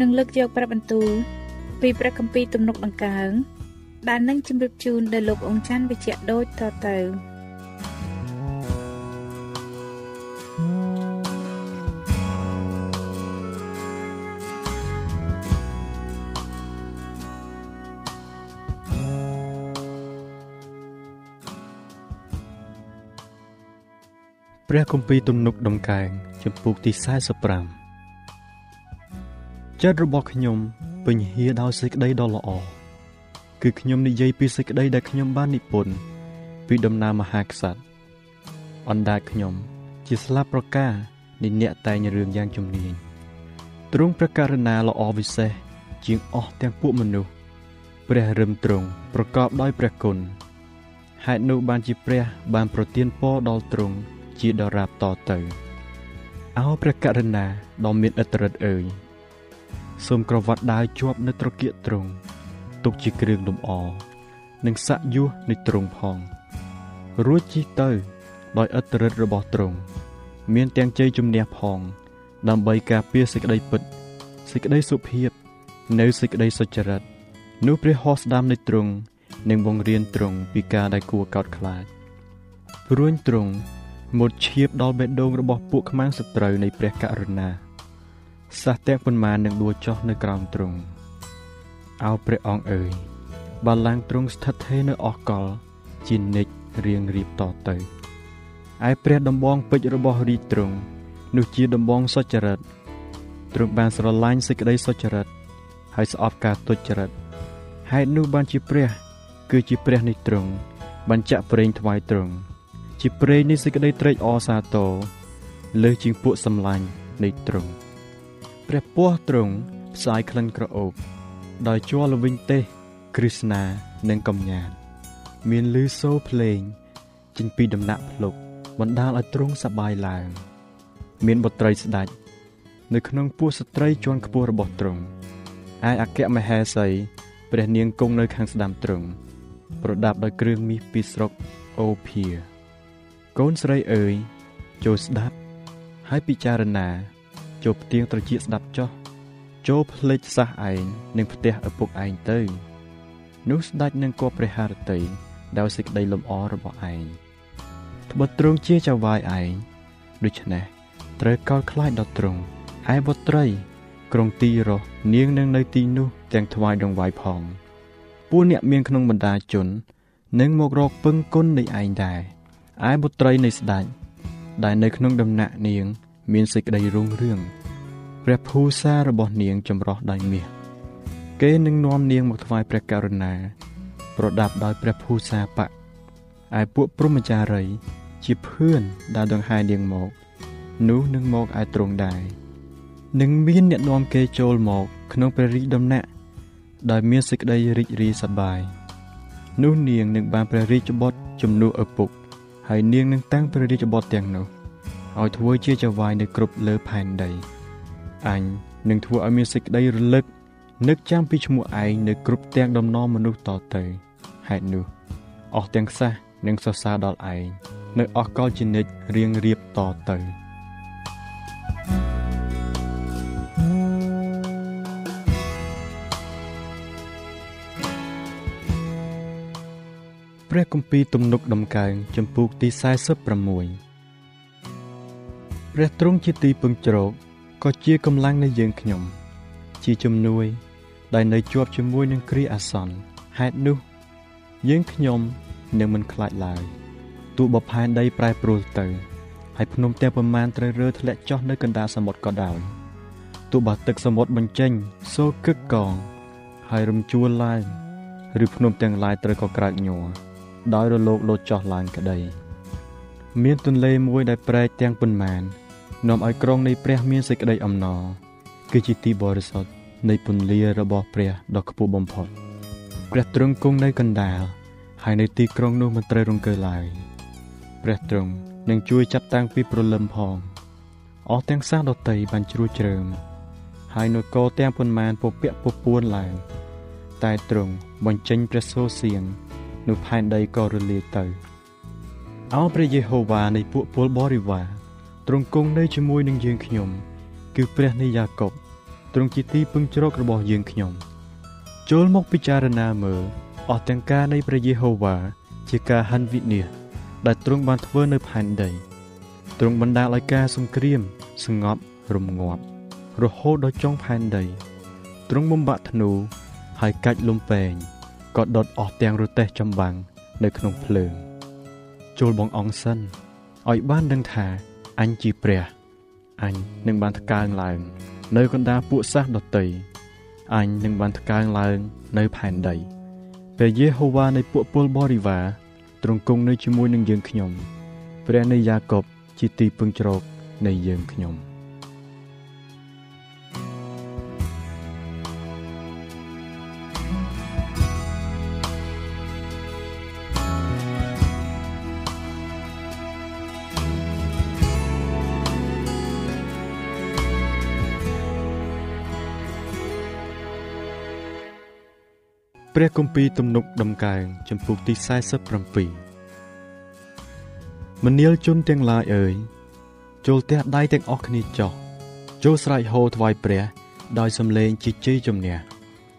នឹងលើកយកព្រះបន្ទូលពីព្រះគម្ពីរទំនុកដង្កើងដែលនឹងជម្រាបជូនដល់លោកអង្ចាន់វិជ្ជៈដូចតទៅព្រះគម្ពីរទំនុកដំកើងចំពុកទី45 ចិត្តរបស់ខ្ញុំពេញហៀដោយសេចក្តីដ៏ល្អគឺខ្ញុំនិយាយពីសេចក្តីដែលខ្ញុំបាននិពន្ធពីដំណើរមហាក្សត្រអណ្ដាតខ្ញុំ ជាស្លាប់ប្រការនៃអ្នកតែងរឿងយ៉ាងជំនាញទ្រង់ព្រះករុណាល្អវិសេស ជាងអស់ទាំងពួកមនុស្សព្រះរឹមទ្រង់ប្រកបដោយព្រះគុណហេតុនោះបានជាព្រះ បានប្រទានពរដល់ទ្រង់ជាដរាបតទៅអោព្រះករុណាដ៏មានឥទ្ធិឫទ្ធិអើយ សូមក្រវ៉ាត់ដាវជាប់នៅត្រគាកទ្រង់ទុកជាគ្រឿងលម្អនិងសាក់យោះនៃទ្រង់ផងរួចជិះទៅ ដោយឥទ្ធិឫទ្ធិរបស់ទ្រង់មានទាំងជ័យជំនះផង ដើម្បីការពារសេចក្តីពិតសេចក្តីសុភាពនៅសេចក្តីសុចរិតនោះព្រះហស្តាមនៃទ្រង់នឹងបង្រៀនទ្រង់ពីការដែលគួរកោតខ្លាចព្រួញទ្រង់មុតឈៀបដល់បេះដូងរបស់ពួកខ្មាំងសត្រូវនៃព្រះករុណា សះទាំងប៉ុន្មាននឹងដួលចុះនៅក្រោមទ្រង់អោព្រះអង្គអើយបាឡាំងទ្រង់ស្ថិតថេរនៅអស់កល ជានិច្ចរៀងរៀបតទៅឯព្រះដំបងពេជ្ររបស់រាជទ្រង់នោះជាដំបងសុចរិតទ្រង់បានស្រឡាញ់សេចក្តីសុចរិតហើយស្អប់ការទុច្ចរិតហេតុនោះបានជាព្រះ គឺជាព្រះនៃទ្រង់បញ្ចាក់ប្រេងថ្វាយទ្រង់ជាព្រេងនៃសេចក្តីត្រេកអរសាទរលើសជាងពួកសម្លាញ់នៃទ្រង់ ព្រះពស់ទ្រង់ផ្សាយក្លិនក្រអូប ដោយជ័រល្វីងទេស គ្រឹស្ណានិងកំញានមានលឺសូរភ្លេងចេញពីដំណាក់ភ្លុកបណ្ដាលឲ្យទ្រង់សប្បាយឡើង មានបុត្រីស្ដេចនៅក្នុងពោះស្ត្រីជាន់ខ្ពស់របស់ទ្រង់ឯអគ្គមហេសីព្រះនាងគង់នៅខាងស្ដាំទ្រង់ប្រដាប់ដោយគ្រឿងមាសពីស្រុកអូភាកូនស្រីអើយចូលស្ដាប់ហើយពិចារណា ចូលផ្ទៀងត្រចៀកស្ដាប់ចុះចូលភ្លេចសះឯងនិងផ្ទះឪពុកឯងទៅ នោះស្ដេចនឹងគប់ព្រះハរតីដោយសេចក្តីលំអរបស់ឯងត្បិតទ្រង់ជាចៅវាយឯងដូច្នេះត្រូវកោតខ្លាចដល់ទ្រង់ឯបុត្រីក្រុងទីរស់នាងនឹងនៅទីនោះទាំងថ្វាយដងវាយផងពួកអ្នកមានក្នុងបណ្ដាជននឹងមករកពឹងគុណនៃឯងដែរឯបុត្រីនៃស្ដេចដែលនៅក្នុងដំណាក់នាង មានសេចក្តីរុងរឿងព្រះភូសារបស់នាងចម្រោះដោយមាសគេនឹងនាំនាងមកថ្វាយព្រះករុណាប្រដាប់ដោយព្រះភូសាបៈឯពួកព្រហ្មចារី ជាភឿនដែលដង្ហែនាងមក នោះនឹងមកឯទ្រង់ដែរនឹងមានអ្នកនាំគេចូលមក ក្នុងព្រះរាជដំណាក់ដោយមានសេចក្តីរីករាយសប្បាយនោះនាងនឹងបានព្រះរាជបុត្រជំនួសឪពុកហើយនាងនឹងតាំងព្រះរាជបុត្រទាំងនោះ ឲ្យធ្វើជាចៅហ្វាយនៅគ្រប់លើផែនដីអញនឹងធ្វើឲ្យមានសេចក្តីរលឹកនឹកចាំពីឈ្មោះឯងនៅគ្រប់ទាំងដំណរមនុស្សតទៅហេតុនោះអស់ទាំងសះនឹងសរសើរដល់ឯងនៅអស់កលជានិច្ចរៀងរៀបតទៅព្រះគម្ពីរទំនុកដំកើងចំពូកទី46 ព្រះទ្រង់ជាទីពឹងជ្រកក៏ជាកម្លាំងនៃយើងខ្ញុំ ជាជំនួយ ដែលនៅជាប់ជាមួយនឹងគ្រាអាសន្នហេតុនោះ យើងខ្ញុំនឹងមិនខ្លាចឡើយទោះបផែនដីប្រែប្រួលទៅហើយភ្នំទាំងប្រមាណត្រូវរើធ្លាក់ចុះនៅកណ្ដាលសមុទ្រក៏ដោយទោះបើទឹកសមុទ្របញ្ចេញសូរគឹកកង ហើយរំជួលឡើងឬភ្នំទាំងឡាយត្រូវក៏ក្រើកញ័រដោយរលកលោតចុះឡើងក្តី មានទន្លេមួយដែលប្រែកទាំងប៉ុន្មាន នាំឲ្យក្រុងនៃព្រះមានសេចក្តីអំណរគឺជាទីបរិសុទ្ធនៃពន្លារបស់ព្រះដ៏ខ្ពស់បំផុតព្រះទ្រង់គង់នៅកណ្ដាលហើយនៅទីក្រុងនោះមិនត្រូវរង្គើឡើយព្រះទ្រង់នឹងជួយចាប់តាំងពីព្រលឹមផងអស់ទាំងសាសដតីបានជ្រួចជ្រើមហើយនគរទាំងប៉ុន្មានពពាក់ពពួនឡើងតែទ្រង់បញ្ចេញព្រះសូរសៀងនោះផែនដីក៏រលាយទៅអោព្រះយេហូវ៉ានៃពួកពលបរិវារ ទ្រង់គង់នៅជាមួយនឹងយើងខ្ញុំ គឺព្រះនៃយ៉ាកុបទ្រង់ជាទីពឹងជ្រករបស់យើងខ្ញុំចូលមកពិចារណាមើលអស់ទាំងការនៃព្រះយេហូវ៉ាជាការហាន់វិនាសដែលទ្រង់បានធ្វើនៅផែនដីទ្រង់បណ្ដាលឲ្យការសង្គ្រាមស្ងប់រំងាប់រហូតដល់ចុងផែនដីទ្រង់បំបាក់ធ្នូហើយកាច់លំពេងក៏ដុតអស់ទាំងរទេះចម្បាំងនៅក្នុងភ្លើងចូលបងអង្គសិនឲ្យបានដឹងថា អញជាព្រះ អញនឹងបានថ្កើងឡើង នៅកណ្ដាលពួកសាសដតីអញនឹងបានថ្កើងឡើង នៅផែនដីព្រះយេហូវ៉ានៃពួកពលបរិវារទ្រង់គង់នៅជាមួយនឹងយើងខ្ញុំព្រះនៃយ៉ាកុបជាទីពឹងជ្រកនៃយើងខ្ញុំ ព្រះគម្ពីរទំនុកដំកើងចំពុកទី47មនាលជនទាំងឡាយអើយចូលទះដៃទាំងអស់គ្នាចោះចូលស្រែកហូថ្វាយព្រះ ដោយសំឡេងជាជ័យជំនះ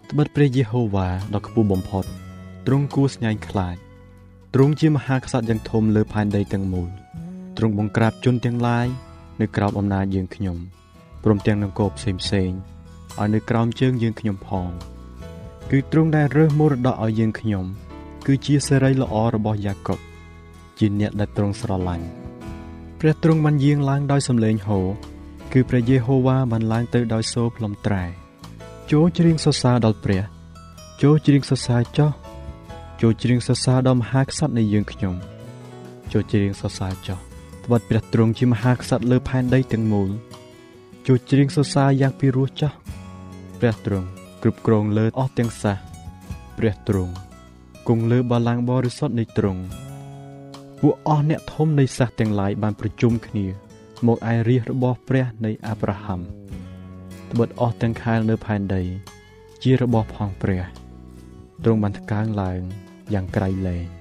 ត្បិតព្រះយេហូវ៉ាដ៏ខ្ពស់បំផុតទ្រង់គួរស្ញាញ់ខ្លាចទ្រង់ជាមហាក្សត្រយ៉ាងធំលើផែនដីទាំងមូលទ្រង់បង្ក្រាបជនទាំងឡាយនៅក្រោមអំណាចយើងខ្ញុំព្រមទាំងនគរផ្សេងផ្សេងឲ្យនៅក្រោមជើងយើងខ្ញុំផង គឺទ្រង់ដែលរើសមរតកឲ្យយើងខ្ញុំ គឺជាសេរីល្អរបស់យ៉ាកុបជាអ្នកដែលទ្រង់ស្រឡាញ់ព្រះទ្រង់បានយាងឡើងដោយសំឡេងហូរគឺព្រះយេហូវ៉ាបានឡើងទៅដោយសូរផ្លុំត្រែចូលច្រៀងសរសើរដល់ព្រះចូលច្រៀងសរសើរចោះចូលច្រៀងសរសើរដល់មហាក្សត្រនៃយើងខ្ញុំចូលច្រៀងសរសើរចោះត្បិតព្រះទ្រង់ជាមហាក្សត្រលើផែនដីទាំងមូលចូលច្រៀងសរសើរយ៉ាងពីរោះចោះព្រះទ្រង់ គ្រប់គ្រងលើអស់ទាំងសះព្រះទ្រង់គង់លើបល្ល័ង្កបរិសុទ្ធនៃទ្រង់ពួកអស់អ្នកធំនៃសះទាំងឡាយបានប្រជុំគ្នា មកឯរាជរបស់ព្រះនៃអាប់រ៉ាហាំត្បិតអស់ទាំងខែលនៅផែនដី ជារបស់ផងព្រះទ្រង់បានថ្កើងឡើងយ៉ាងក្រៃលែង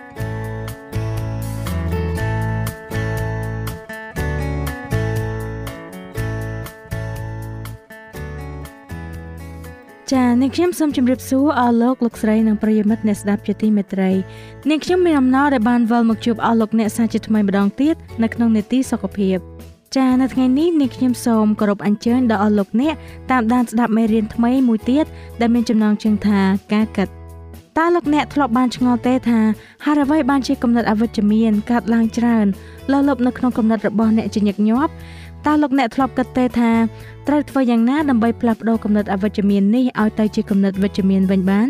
នាងខ្ញុំសូមជម្រាបសួរអស់លោកលោកស្រីនិងប្រិយមិត្តអ្នកស្ដាប់ជាទីមេត្រីនាងខ្ញុំមានអំណរដែលបានវិលមកជួបអស់លោកអ្នកសាជាថ្មីម្ដងទៀតនៅក្នុងនេតិសុខភាពចានៅថ្ងៃនេះនាងខ្ញុំសូមគោរពអញ្ជើញដល់អស់លោកអ្នកតាមដានស្ដាប់មេរៀនថ្មីមួយទៀតដែលមានចំណងជើងថាការកាត់តើលោកអ្នកធ្លាប់បានឆ្ងល់ទេថាហេតុអ្វីបានជាគំនិតអវិជ្ជមានកាត់ឡើងច្រើនលើលប់នៅក្នុងគំនិតរបស់អ្នកជាញឹកញាប់ តើលោកអ្នកធ្លាប់គិតទេថាត្រូវធ្វើយ៉ាងណាដើម្បីផ្លាស់ប្ដូរគំនិតអវិជ្ជមាននេះឲ្យទៅជាគំនិតវិជ្ជមានវិញបាន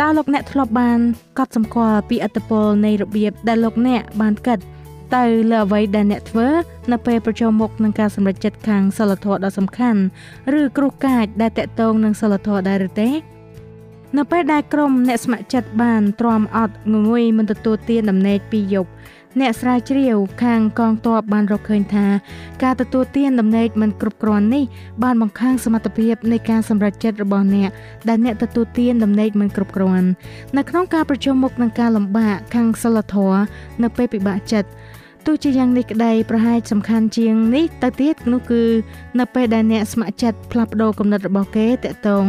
តើលោកអ្នកធ្លាប់បានកត់សម្គាល់ពីអត្តពលនៃរបៀបដែលលោកអ្នកបានគិតទៅលើអ្វីដែលអ្នកធ្វើនៅពេលប្រជុំមុខនឹងការសម្រេចចិត្តខាងសិលធម៌ដ៏សំខាន់ឬគ្រោះកាចដែលតកតងនឹងសិលធម៌ដែរឬទេនៅពេលដែលក្រុមអ្នកស្ម័គ្រចិត្តបានទ្រាំអត់ងងុយមិនទទួលទានដំណេកពីយប់ អ្នកស្រាវជ្រាវខាងកងទ័ពបានរកឃើញថាការទទួលទានដំណេកមិនគ្រប់គ្រាន់នេះបានបង្ខាំងសមត្ថភាពនៃការសម្រេចចិត្តរបស់អ្នកដែលអ្នកទទួលទានដំណេកមិនគ្រប់គ្រាន់នៅក្នុងការប្រជុំមុខនឹងការលំបាកខាងសិលធម៌នៅពេលពិបាកចិត្ត ទោះជាយ៉ាងនេះក្តីប្រហែលសំខាន់ជាងនេះទៅទៀតនោះគឺនៅពេលដែលអ្នកស្ម័គ្រចិត្តផ្លាស់ប្ដូរគំនិតរបស់គេតកតង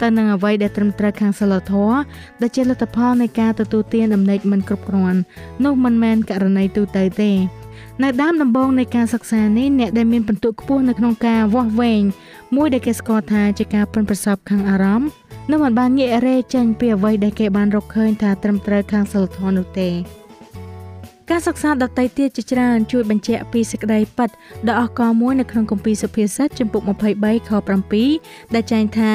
ទៅនឹងអ្វីដែលត្រឹមត្រូវខាងសិលធម៌ដែលជាលទ្ធផលនៃការទទួលទានដំណេកមិនគ្រប់គ្រាន់នោះមិនមែនករណីទូទៅទេនៅដើមដំបូងនៃការសិក្សានេះអ្នកដែលមានពិន្ទុខ្ពស់នៅក្នុងការវាស់វែងមួយដែលគេស្គាល់ថាជាការប៉ិនប្រសពខាងអារម្មណ៍នឹងមិនបានងាករេចេញពីអ្វីដែលគេបានរកឃើញថាត្រឹមត្រូវខាងសិលធម៌នោះទេ ការសិក្សាដតីទៀតជាច្រើនជួយបញ្ជាក់ពីសេចក្តីពិតដ៏អស្ចារ្យមួយនៅក្នុងគម្ពីរសុភាសិតចំពុក23ខ7ដែលចែងថា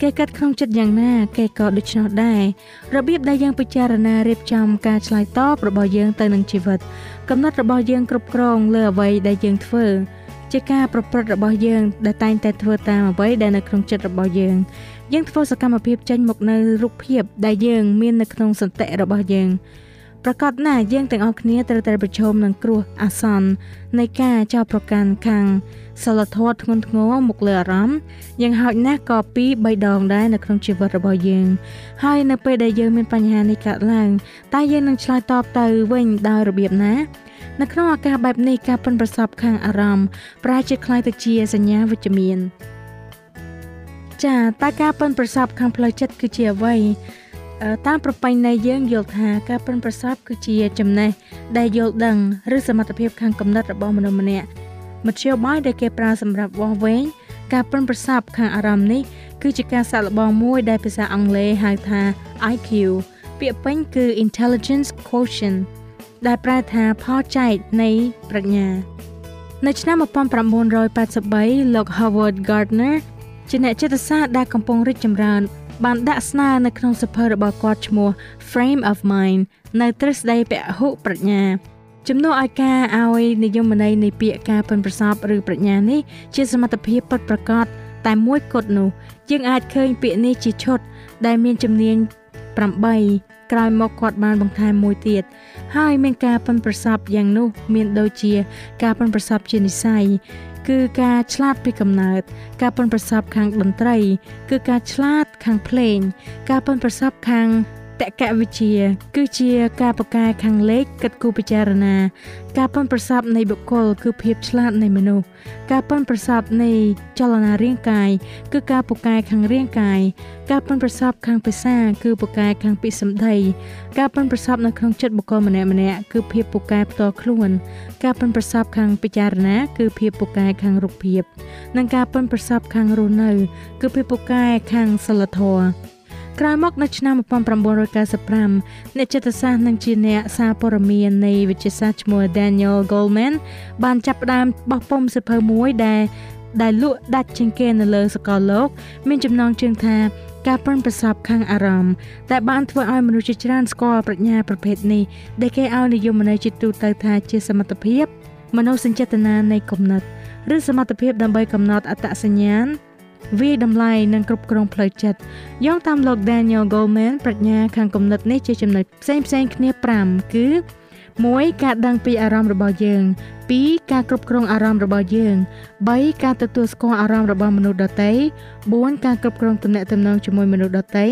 គេកាត់ក្នុងចិត្តយ៉ាងណា គេក៏ដូច្នោះដែររបៀបដែលយើងពិចារណារៀបចំការឆ្លើយតបរបស់យើងទៅនឹងជីវិត កំណត់របស់យើងគ្រប់គ្រងលើអ្វីដែលយើងធ្វើជាការប្រព្រឹត្តរបស់យើងដែលតែងតែធ្វើតាមអ្វីដែលនៅក្នុងចិត្តរបស់យើងយើងធ្វើសកម្មភាពចេញមកនៅរូបភាពដែលយើងមាននៅក្នុងសន្តិរបស់យើង ប្រកាសណាស់យើងទាំងអស់គ្នាត្រូវតែប្រឈមនឹងគ្រោះអាសន្ននៃការចោទប្រកាន់ខាងសិលធម៌ធ្ងន់ធ្ងរមកលើអារម្មណ៍យ៉ាងហោចណាស់ក៏ពីរបីដងដែរនៅក្នុងជីវិតរបស់យើងហើយនៅពេលដែលយើងមានបញ្ហានេះកើតឡើងតើយើងនឹងឆ្លើយតបទៅវិញដោយរបៀបណានៅក្នុងឱកាសបែបនេះការប៉ិនប្រសពខាងអារម្មណ៍ប្រែជាคล้ายទៅជាសញ្ញាវិជ្ជមានចាតើការប៉ិនប្រសពខាងផ្លូវចិត្តគឺជាអ្វី តាមប្រពៃណីយើងយល់ថាការប្រិនប្រសពគឺជាចំណេះដែលយល់ដឹងឬសមត្ថភាពខាងគំនិតរបស់មនុស្សម្នាក់មធ្យោបាយដែលគេប្រើសម្រាប់វាស់វែងការប្រិនប្រសពខាងអារម្មណ៍នេះគឺជាការសាកល្បងមួយដែលភាសាអង់គ្លេសហៅថា IQ ពាក្យពេញគឺ Intelligence Quotient ដែលប្រែថាផលចែកនៃប្រាជ្ញា នៅឆ្នាំ1983លោក Howard Gardner ជាអ្នកចិត្តសាស្ត្រដែលកំពុងរីកចម្រើន បានដាក់ស្នើនៅក្នុងសភៅរបស់គាត់ឈ្មោះ Frame of Mind នៅទ្រឹស្ដីពហុប្រាជ្ញាជំនួសឲ្យការឲ្យនិយមន័យនៃពាក្យការប៉ិនប្រសពឬប្រាជ្ញានេះជាសមត្ថភាពពិតប្រាកដតែមួយគត់នោះយើងអាចឃើញពាក្យនេះជាឈុតដែលមានជំនាញ8ក្រោយមកគាត់បានបន្ថែមមួយទៀតហើយមានការប៉ិនប្រសពយ៉ាងនោះមានដូចជា ការប៉ិនប្រសពជានិស័យ គឺការឆ្លាតពីកំណើត ការប៉ិនប្រសពខាងតន្ត្រី គឺការឆ្លាតខាងភ្លេង ការប៉ិនប្រសពខាង តកវិជ្ជា គឺជាការប្រកែខាងលេខគិតគូរពិចារណា ការប៉ិនប្រសពនៃបុគ្គលគឺភាពឆ្លាតនៃមនុស្សការប៉ិនប្រសពនៃចលនារាងកាយគឺការប្រកែខាងរាងកាយការប៉ិនប្រសពខាងភាសាគឺប្រកែខាងពាក្យសម្ដីការប៉ិនប្រសពនៅក្នុងចិត្តបុគ្គលម្នាក់ម្នាក់គឺភាពប្រកែផ្ទាល់ខ្លួន ការប៉ិនប្រសពខាងពិចារណា គឺភាពប្រកែខាងរូបភាព និងការប៉ិនប្រសពខាងរស់នៅ គឺភាពប្រកែខាងសិលធម៌ ក្រោយមកនៅឆ្នាំ1995អ្នកចិត្តសាស្ត្រនិងជាអ្នកសារព័ត៌មាននៃវិទ្យាសាស្ត្រឈ្មោះ Daniel Goleman បានចាប់ផ្ដើមបោះពុម្ពសិភៅមួយដែលដែលលក់ដាច់ជាងគេនៅលើសកលលោក មានចំណងជើងថាការប្រិនប្រសពខាងអារម្មណ៍ដែលបានធ្វើឲ្យមនុស្សជាច្រើនស្គាល់ប្រាជ្ញាប្រភេទនេះដែលគេឲ្យនិយមន័យជាទូទៅថាជាសមត្ថភាពមនោសញ្ចេតនានៃគំនិត ឬសមត្ថភាពដើម្បីកំណត់អត្តសញ្ញាណ វាយតម្លៃនិងគ្រប់គ្រងផ្លូវចិត្តយោងតាមលោក Daniel Goleman ប្រាជ្ញាខាងគំនិតនេះជាចំណុចផ្សេងផ្សេងគ្នា5គឺ1ការដឹងពីអារម្មណ៍របស់យើង2ការគ្រប់គ្រងអារម្មណ៍របស់យើង3ការទទួលស្គាល់អារម្មណ៍របស់មនុស្សដទៃ4ការគ្រប់គ្រងទំនាក់ទំនងជាមួយមនុស្សដទៃ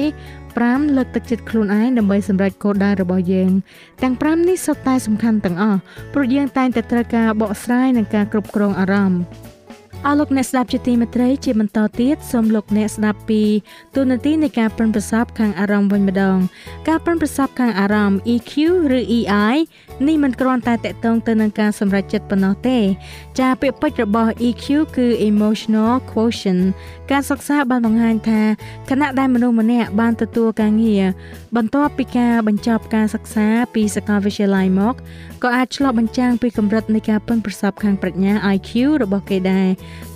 5លើកទឹកចិត្តខ្លួនឯងដើម្បីសម្រេចគោលដៅរបស់យើងទាំង5នេះសុទ្ធតែសំខាន់ទាំងអស់ព្រោះយើងតែងតែត្រូវការបកស្រាយនិងការគ្រប់គ្រងអារម្មណ៍ អស់លោកអ្នកស្ដាប់ជាទីមេត្រីជាបន្តទៀតសូមលោកអ្នកស្ដាប់ពីទូនាទីនៃការប្រិនប្រសពខាងអារម្មណ៍វិញម្ដង ការប្រិនប្រសពខាងអារម្មណ៍ EQ ឬ EI នេះមិនគ្រាន់តែតកតងទៅនឹងការសម្រេចចិត្តប៉ុណ្ណោះទេ ចាពាក្យពេចន៍របស់ EQ គឺ emotional quotient ការសិក្សាបានបង្ហាញថាខណៈដែលមនុស្សម្នាក់បានទទួលការងារបន្ទាប់ពីការបញ្ចប់ការសិក្សាពីសាកលវិទ្យាល័យមកក៏អាចឆ្លុះបញ្ចាំងពីកម្រិតនៃការប៉ិនប្រសប់ខាងប្រាជ្ញា IQ របស់គេដែរ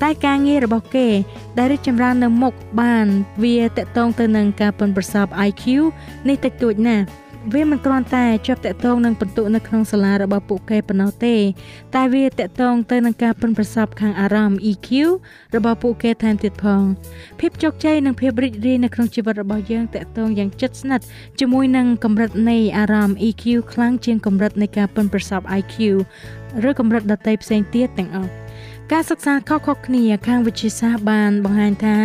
តែការងាររបស់គេ ដែលរីកចម្រើននៅមុខបានវាតកតងទៅនឹងការប៉ិនប្រសប់ IQ នេះតិចតួចណាស់វាមិនគ្រាន់តែជាប់តាក់ទងនឹងបន្ទុកនៅក្នុងសាលារបស់ពួកគេប៉ុណ្ណោះទេ តែវាតាក់ទងទៅនឹងការប៉ិនប្រសប់ខាងអារម្មណ៍ EQ របស់ពួកគេថែមទៀតផងភាពជោគជ័យនិងភាពរីករាយនៅក្នុងជីវិតរបស់យើងតាក់ទងយ៉ាងជិតស្និទ្ធជាមួយនឹងកម្រិតនៃអារម្មណ៍ EQ ខ្លាំងជាងកម្រិតនៃការប៉ិនប្រសប់ IQ ឬកម្រិតដទៃផ្សេងទៀតទាំងអស់ ការសិក្សាខុសៗគ្នាខាងវិទ្យាសាស្ត្របានបង្ហាញថា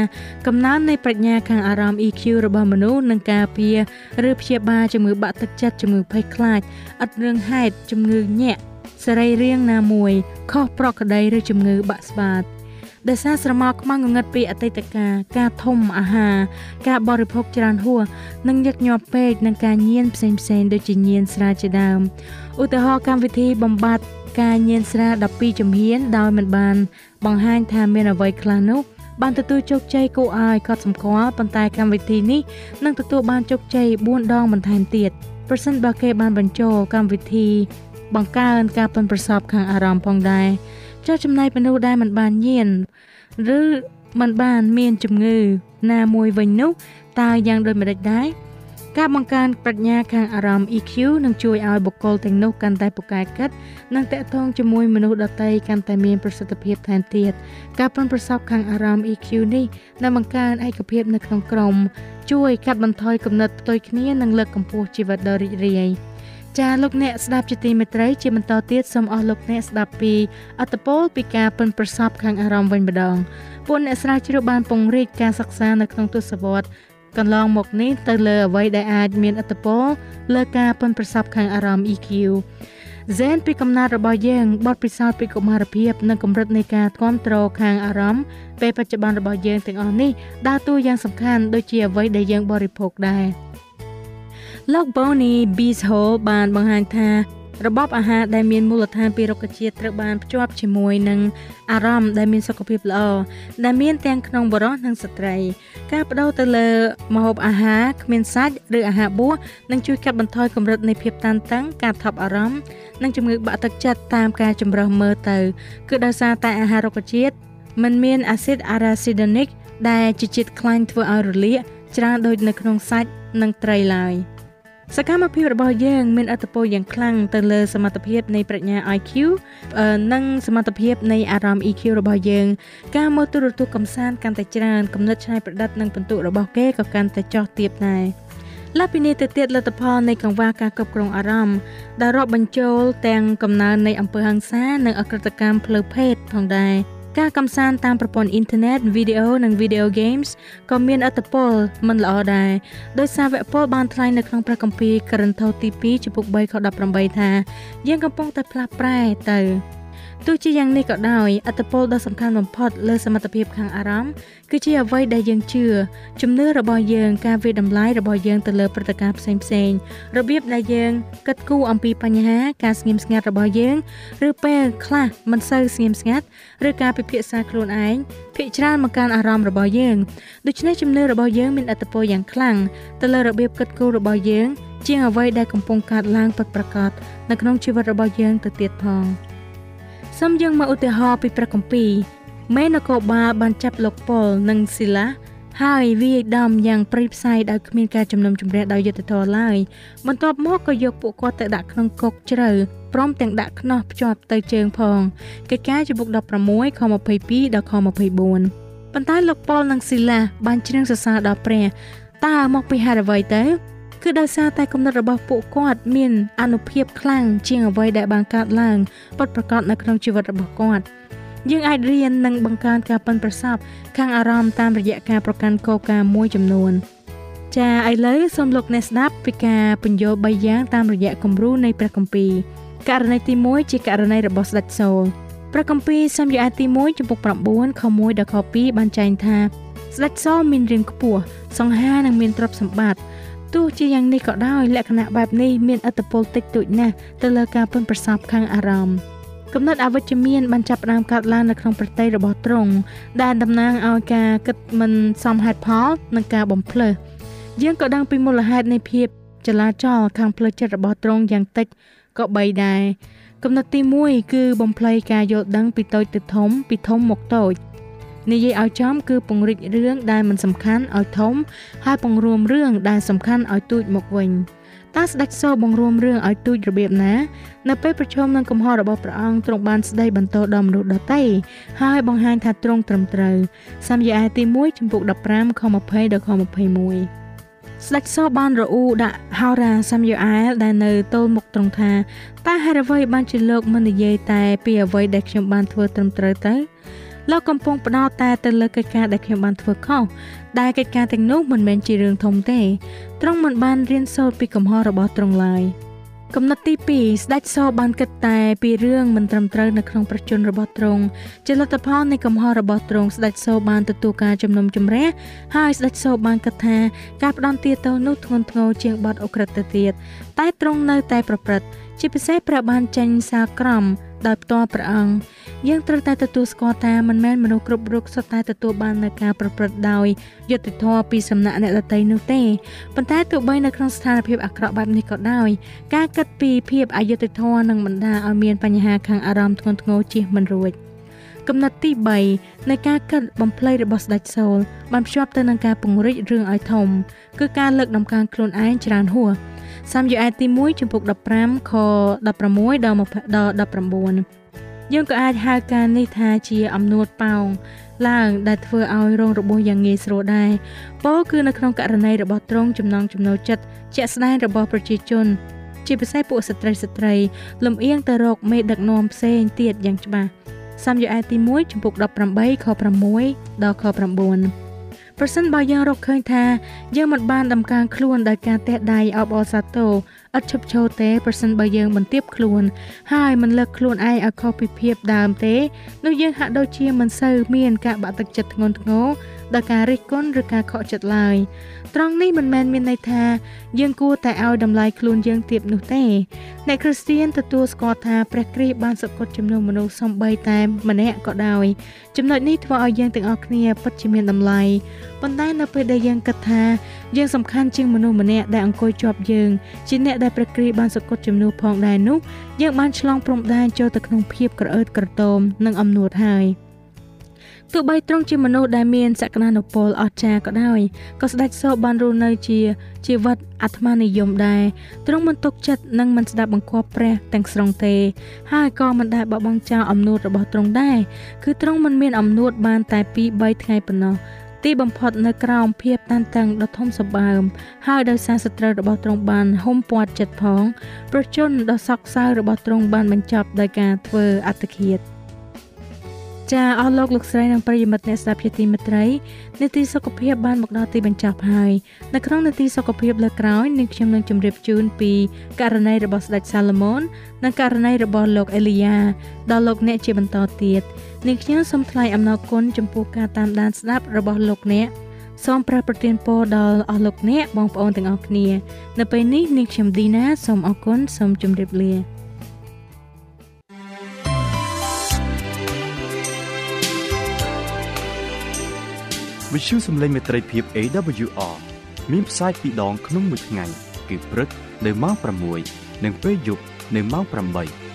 កំណើននៃប្រាជ្ញាខាងអារម្មណ៍ EQ របស់មនុស្សនឹងការពារឬព្យាបាលជំងឺបាក់ទឹកចិត្តជំងឺភ័យខ្លាចឥតរឿងហេតុជំងឺញាក់សរីរាង្គណាមួយខុសប្រក្រតីឬជំងឺបាក់ស្បាតដោយសារស្រមោលខ្មាំងងឹតពីអតីតកាលការធំអាហារការបរិភោគច្រើនហួសនិងញឹកញាប់ពេកនិងការញៀនផ្សេងៗដូចជាញៀនស្រាជាដើមឧទាហរណ៍កម្មវិធីបំបត្តិ ការញៀនស្រា12ជំហានដោយមិនបានបង្ហាញថាមានអ្វីខ្លះនោះបានទទួលជោគជ័យគួរឲ្យកត់សម្គាល់ប៉ុន្តែកម្មវិធីនេះនឹងទទួលបានជោគជ័យ4ដងបន្ថែមទៀតប្រសិនបើគេបានបញ្ចូលកម្មវិធី បង្កើនការប៉ិនប្រសពខាងអារម្មណ៍ផងដែរចុះចំណែកមនុស្សដែលមិនបានញៀនឬមិនបានមានជំងឺ ណាមួយវិញនោះតើយ៉ាងដូចម្តេចដែរ ការបង្កើនប្រាជ្ញាខាងអារម្មណ៍ EQ នឹងជួយឲ្យបុគ្គលទាំងនោះកាន់តែពូកែគិតនិងតេតងជាមួយមនុស្សដទៃកាន់តែមានប្រសិទ្ធភាពថែមទៀតការប្រុងប្រសពខាងអារម្មណ៍ EQ នេះនឹងបង្កើនឯកភាពនៅក្នុងក្រុមជួយកាត់បន្ថយគំនិតផ្ទុយគ្នានិងលើកកម្ពស់ជីវិតដ៏រីករាយចាលោកអ្នកស្ដាប់ជាទីមេត្រីជាបន្តទៀតសូមអស់លោកអ្នកស្ដាប់ពីអត្តពលពីការពិនប្រសពខាងអារម្មណ៍វិញម្ដងពួកអ្នកស្រាវជ្រាវបានពង្រីកការសិក្សានៅក្នុងទស្សវត្ស កន្លងមកនេះទៅលើអ្វីដែលអាចមានឥទ្ធិពលលើការពឹងប្រសពខាងអារម្មណ៍ EQ ហ្សែនពីកំណត់របស់យើងបទពិសោធន៍ពីកុមារភាពនិងកម្រិតនៃការគ្រប់គ្រងខាងអារម្មណ៍ពេលបច្ចុប្បន្នរបស់យើងទាំងអស់នេះដើរតួយ៉ាងសំខាន់ដូចជាអ្វីដែលយើងបរិភោគដែរលោក Bonnie Beeshole បានបង្ហាញថា របបអាហារដែលមានមូលដ្ឋានពីរុក្ខជាតិត្រូវបានភ្ជាប់ជាមួយនឹងអារម្មណ៍ដែលមានសុខភាពល្អដែលមានទាំងក្នុងបុរសនិងស្ត្រី ការបដូរទៅលើម្ហូបអាហារគ្មានសាច់ឬអាហារបួសនឹងជួយកាត់បន្ថយកម្រិតនៃភាពតានតឹងការថប់អារម្មណ៍និងជំងឺបាក់ទឹកចិត្តតាមការចម្រោះមើលទៅ គឺដោយសារតែអាហាររុក្ខជាតិมันមានអាស៊ីតអារ៉ាស៊ីដូនិកដែលជាជាតិខ្លាញ់ធ្វើឲ្យរលាកច្រើនដូចនៅក្នុងសាច់និងត្រីឡើយ។ សកម្មភាពរបស់យើងមានអត្ថប្រយោជន៍យ៉ាងខ្លាំងទៅលើសមត្ថភាពនៃប្រាជ្ញា IQ និងសមត្ថភាពនៃអារម្មណ៍ EQ របស់យើង ការមើលទូរទស្សន៍កំសាន្តកាន់តែច្រើនគំនិតច្នៃប្រឌិតនិងពិន្ទុរបស់គេក៏កាន់តែចុះទាបដែរលើពីនេះទៅទៀតលទ្ធផលនៃកង្វះការគ្រប់គ្រងអារម្មណ៍ដែលរាប់បញ្ចូលទាំងកំណើននៃអំពើហិង្សានិងអក្រិតកម្មផ្លូវភេទផងដែរ ការកំសាន្តតាមប្រព័ន្ធអ៊ីនធឺណិតវីដេអូនិង video games ក៏មានឥទ្ធិពលមិនល្អដែរដោយសារវគ្គពលបានថ្លែងនៅក្នុងព្រះគម្ពីរករិនថូសទី2ចំពុក3ខ18ថាយើងកំពុងតែផ្លាស់ប្រែទៅ ទោះជាយ៉ាងនេះក៏ដោយអត្តពលដ៏សំខាន់បំផុតលើសមត្ថភាពខាងអារម្មណ៍គឺជាអ្វីដែលយើងជឿជំនឿរបស់យើងការវិតម្លៃរបស់យើងទៅលើព្រឹត្តិការណ៍ផ្សេងផ្សេងរបៀបដែលយើងគិតគូរអំពីបញ្ហាការស្ងៀមស្ងាត់របស់យើងឬពេលខ្លះមិនសូវស្ងៀមស្ងាត់ឬការពិភាក្សាខ្លួនឯងភាកច្រើនមកកាន់អារម្មណ៍របស់យើងដូច្នេះជំនឿរបស់យើងមានអត្តពលយ៉ាងខ្លាំងទៅលើរបៀបគិតគូររបស់យើងជាងអ្វីដែលកំពុងកើតឡើងពិតប្រាកដនៅក្នុងជីវិតរបស់យើងទៅទៀតផង។ សូមយើងមកឧទាហរណ៍ពីព្រះគម្ពីរមេនគរបាលបានចាប់លោកប៉ុលនិងស៊ីឡាហើយវាយដំយ៉ាងព្រៃផ្សៃដោយគ្មានការជំនុំជម្រះដោយយុត្តិធម៌ឡើយបន្ទាប់មកក៏យកពួកគាត់ទៅដាក់ក្នុងគុកជ្រៅព្រមទាំងដាក់ខ្នោះភ្ជាប់ទៅជើងផងកិច្ចការជំពូក16ខ22ដល់ខ24ប៉ុន្តែលោកប៉ុលនិងស៊ីឡាបានច្រៀងសរសើរដល់ព្រះតើមកពីហេតុអ្វីទៅ គឺដោយសារតែគំនិតរបស់ពួកគាត់មានអនុភាពខ្លាំងជាងអ្វីដែលបានកើតឡើងពិតប្រាកដនៅក្នុងជីវិតរបស់គាត់យើងអាចរៀននិងបង្កើនការប៉ិនប្រសប់ខាងអារម្មណ៍តាមរយៈការប្រកាន់គោលការណ៍មួយចំនួនចាឥឡូវសូមលោកអ្នកស្ដាប់ពីការបញ្យល់3យ៉ាងតាមរយៈគំរូនៃព្រះគម្ពីរករណីទី1ជាករណីរបស់ស្ដេចសូលព្រះគម្ពីរសាមយូអាទី1ចំពុក9ខ1ដល់ខ2បានចែងថាស្ដេចសូលមានរាងខ្ពស់សង្ហានិងមានទ្រព្យសម្បត្តិ ទោះជាយ៉ាងនេះក៏ដោយលក្ខណៈបែបនេះមានឥទ្ធិពលតិចតួចណាស់ទៅលើការពឹងប្រសពខាងអារម្មណ៍គំនិតអវិជ្ជមានបានចាប់ផ្ដើមកើតឡើងនៅក្នុងប្រទេសរបស់ទ្រង់ដែលតំណាងឲ្យការគិតមិនសមហេតុផលនិងការបំភ្លើសយើងក៏ដឹងពីមូលហេតុនៃភាពចលាចលខាងផ្លូវចិត្តរបស់ទ្រង់យ៉ាងតិចក៏បីដែរគំនិតទី1គឺបំភ្លៃការយល់ដឹងពីតូចទៅធំពីធំមកតូច និយាយឲ្យចំគឺពង្រីករឿងដែលមិនសំខាន់ឲ្យធំ ហើយពង្រួមរឿងដែលសំខាន់ឲ្យទូចមកវិញតើស្ដេចសូបង្រួមរឿងឲ្យទូចរបៀបណា នៅពេលប្រជុំនឹងកំហុសរបស់ព្រះអង្គទ្រង់បានស្ដីបន្តដល់មនុស្សដទៃហើយបង្ហាញថាទ្រង់ត្រឹមត្រូវសាមយាអាទី1ចំពុក15ខ20ដល់ខ21ស្ដេចសបានរអ៊ូដាក់ហោរាសាំយូអែលដែលនៅទល់មុខត្រង់ថាតើហេតុអ្វីបានជាលោកមិននិយាយតែពីអ្វីដែលខ្ញុំបានធ្វើត្រឹមត្រូវទៅ លោកកំពុងផ្ដោតតែទៅលើកិច្ចការដែលខ្ញុំបានធ្វើខុសដែលកិច្ចការទាំងនោះមិនមែនជារឿងធំទេទ្រង់មិនបានរៀនសូត្រពីកំហុសរបស់ទ្រង់ឡើយ។គំនិតទី2ស្ដេចសបានគិតតែពីរឿងមិនត្រឹមត្រូវនៅក្នុងប្រជជនរបស់ទ្រង់ជាលទ្ធផលនៃកំហុសរបស់ទ្រង់ស្ដេចសបានទទួលការជំនុំជម្រះហើយស្ដេចសបានគិតថាការផ្ដន់ទាទោសនោះធ្ងន់ធ្ងរជាងបទអក្រិតទៅទៀតតែទ្រង់នៅតែប្រព្រឹត្តជាពិសេសព្រះបានចេញសារក្រមដោយផ្ទាល់ព្រះអង្គយើងត្រូវតែទទួលស្គាល់ថាមិនមែនមនុស្សគ្រប់រូបសុទ្ធតែទទួលបាននូវការប្រព្រឹត្តដោយយុត្តិធម៌ពីសំណាក់អ្នកដទៃនោះទេប៉ុន្តែទោះបីនៅក្នុងស្ថានភាពអាក្រក់បែបនេះក៏ដោយការគិតពីភាពអយុត្តិធម៌នឹងបណ្ដាឲ្យមានបញ្ហាខាងអារម្មណ៍ធ្ងន់ធ្ងរជៀសមិនរួចកំណត់ទី3នៃការកាត់បំភ្លៃរបស់ស្ដេចសូលបានភ្ជាប់ទៅនឹងការពង្រីករឿងឲ្យធំគឺការលើកដំកើងខ្លួនឯងច្រើនហួស សាមយូអែតទី1ចំពុក15ខ16ដល់ដល់19យើងក៏អាចហៅការនេះថាជាអំនួតប៉ោងឡើងដែលធ្វើឲ្យរងរបួសយ៉ាងងាយស្រួលដែរពោគឺនៅក្នុងករណីរបស់ត្រង់ចំណងចំណូលចិត្តជាក់ស្ដែងរបស់ប្រជាជន ជាពិសេសពួកស្ត្រីស្ត្រីលំអៀងទៅរកមេដឹកនាំផ្សេងទៀតយ៉ាងច្បាស់សាមយូអែតទី1ចំពុក18ខ6ដល់ខ9 ប្រសិនបើយើងរកឃើញថាយើងមិនបានដំកើងខ្លួនដោយការតេះដៃអបអរសាទរ ឥតឈប់ឈរទេប្រសិនបើយើងបន្ទាបខ្លួន ហើយមិនលើកខ្លួនឯងឲ្យខុសពីភាពដើមទេនោះយើងហាក់ដូចជាមិនសូវមានការបាក់ទឹកចិត្តធ្ងន់ធ្ងរដោយការរិះគន់ឬការខកចិត្តឡើយត្រង់នេះមិនមែនមានន័យថា យើងគួរតែឲ្យតម្លៃខ្លួនយើងទាបនោះទេអ្នកគ្រីស្ទានទទួលស្គាល់ថាព្រះគ្រីស្ទបានសក្កត់ចំនួនមនុស្សសំបីតែម្នាក់ក៏ដោយចំណុចនេះធ្វើឲ្យយើងទាំងអស់គ្នាពិតជាមានតម្លៃប៉ុន្តែនៅពេលដែលយើងគិតថា យើងសំខាន់ជាងមនុស្សម្នាក់ដែលអង្គុយជាប់យើងជាអ្នកដែលព្រះគ្រីស្ទបានសក្កត់ចំនួនផងដែរនោះយើងបានឆ្លងព្រំដែនចូលទៅក្នុងភាពក្រអឺតក្រទមនិងអំនួតហើយ។ទោះបីទ្រង់ជាមនុស្សដែលមានសក្តានុពលអស្ចារ្យក៏ដោយក៏ស្ដេចសោបានរស់នៅជាជីវិតអាត្មានិយមដែរទ្រង់មិនទុកចិត្តនិងមិនស្ដាប់បង្គាប់ព្រះទាំងស្រុងទេ ហើយក៏មិនដែលបបង់ចោលអំណួតរបស់ទ្រង់ដែរគឺទ្រង់មិនមានអំណួតបានតែ2 3ថ្ងៃប៉ុណ្ណោះ ទីបំផុតនៅក្រោមភាពតានតឹងដ៏ធំសម្បើមហើយដោយសារសត្រូវរបស់ទ្រង់បានហុំព័ទ្ធចិត្តផងប្រជជនដ៏សោកសៅរបស់ទ្រង់បានបញ្ចប់ដោយការធ្វើអត្តឃាតចាអស់លោកលោកស្រីនិងប្រិយមិត្តអ្នកស្ដាប់ជាទីមេត្រីនេតិសុខភាពបានមកដល់ទីបញ្ចប់ហើយនៅក្នុងនេតិសុខភាពលើក្រោយនឹងខ្ញុំនឹងជម្រាបជូនពីករណីរបស់ស្ដេចសាឡូមោននិងករណីរបស់លោកអេលីយ៉ាដល់លោកអ្នកជាបន្តទៀត នាងខ្ញុំសូមថ្លែងអំណរគុណចំពោះការតាមដានស្ដាប់របស់លោកអ្នកសូមប្រប្រទានពរដល់អស់លោកអ្នកបងប្អូនទាំងអស់គ្នា នៅពេលនេះនាងខ្ញុំឌីណាសូមអរគុណសូមជម្រាបលាវិទ្យុសំឡេងមេត្រីភាព AWR មានផ្សាយពីរដងក្នុងមួយថ្ងៃគឺព្រឹកនៅម៉ោង6និងពេលយប់នៅម៉ោង8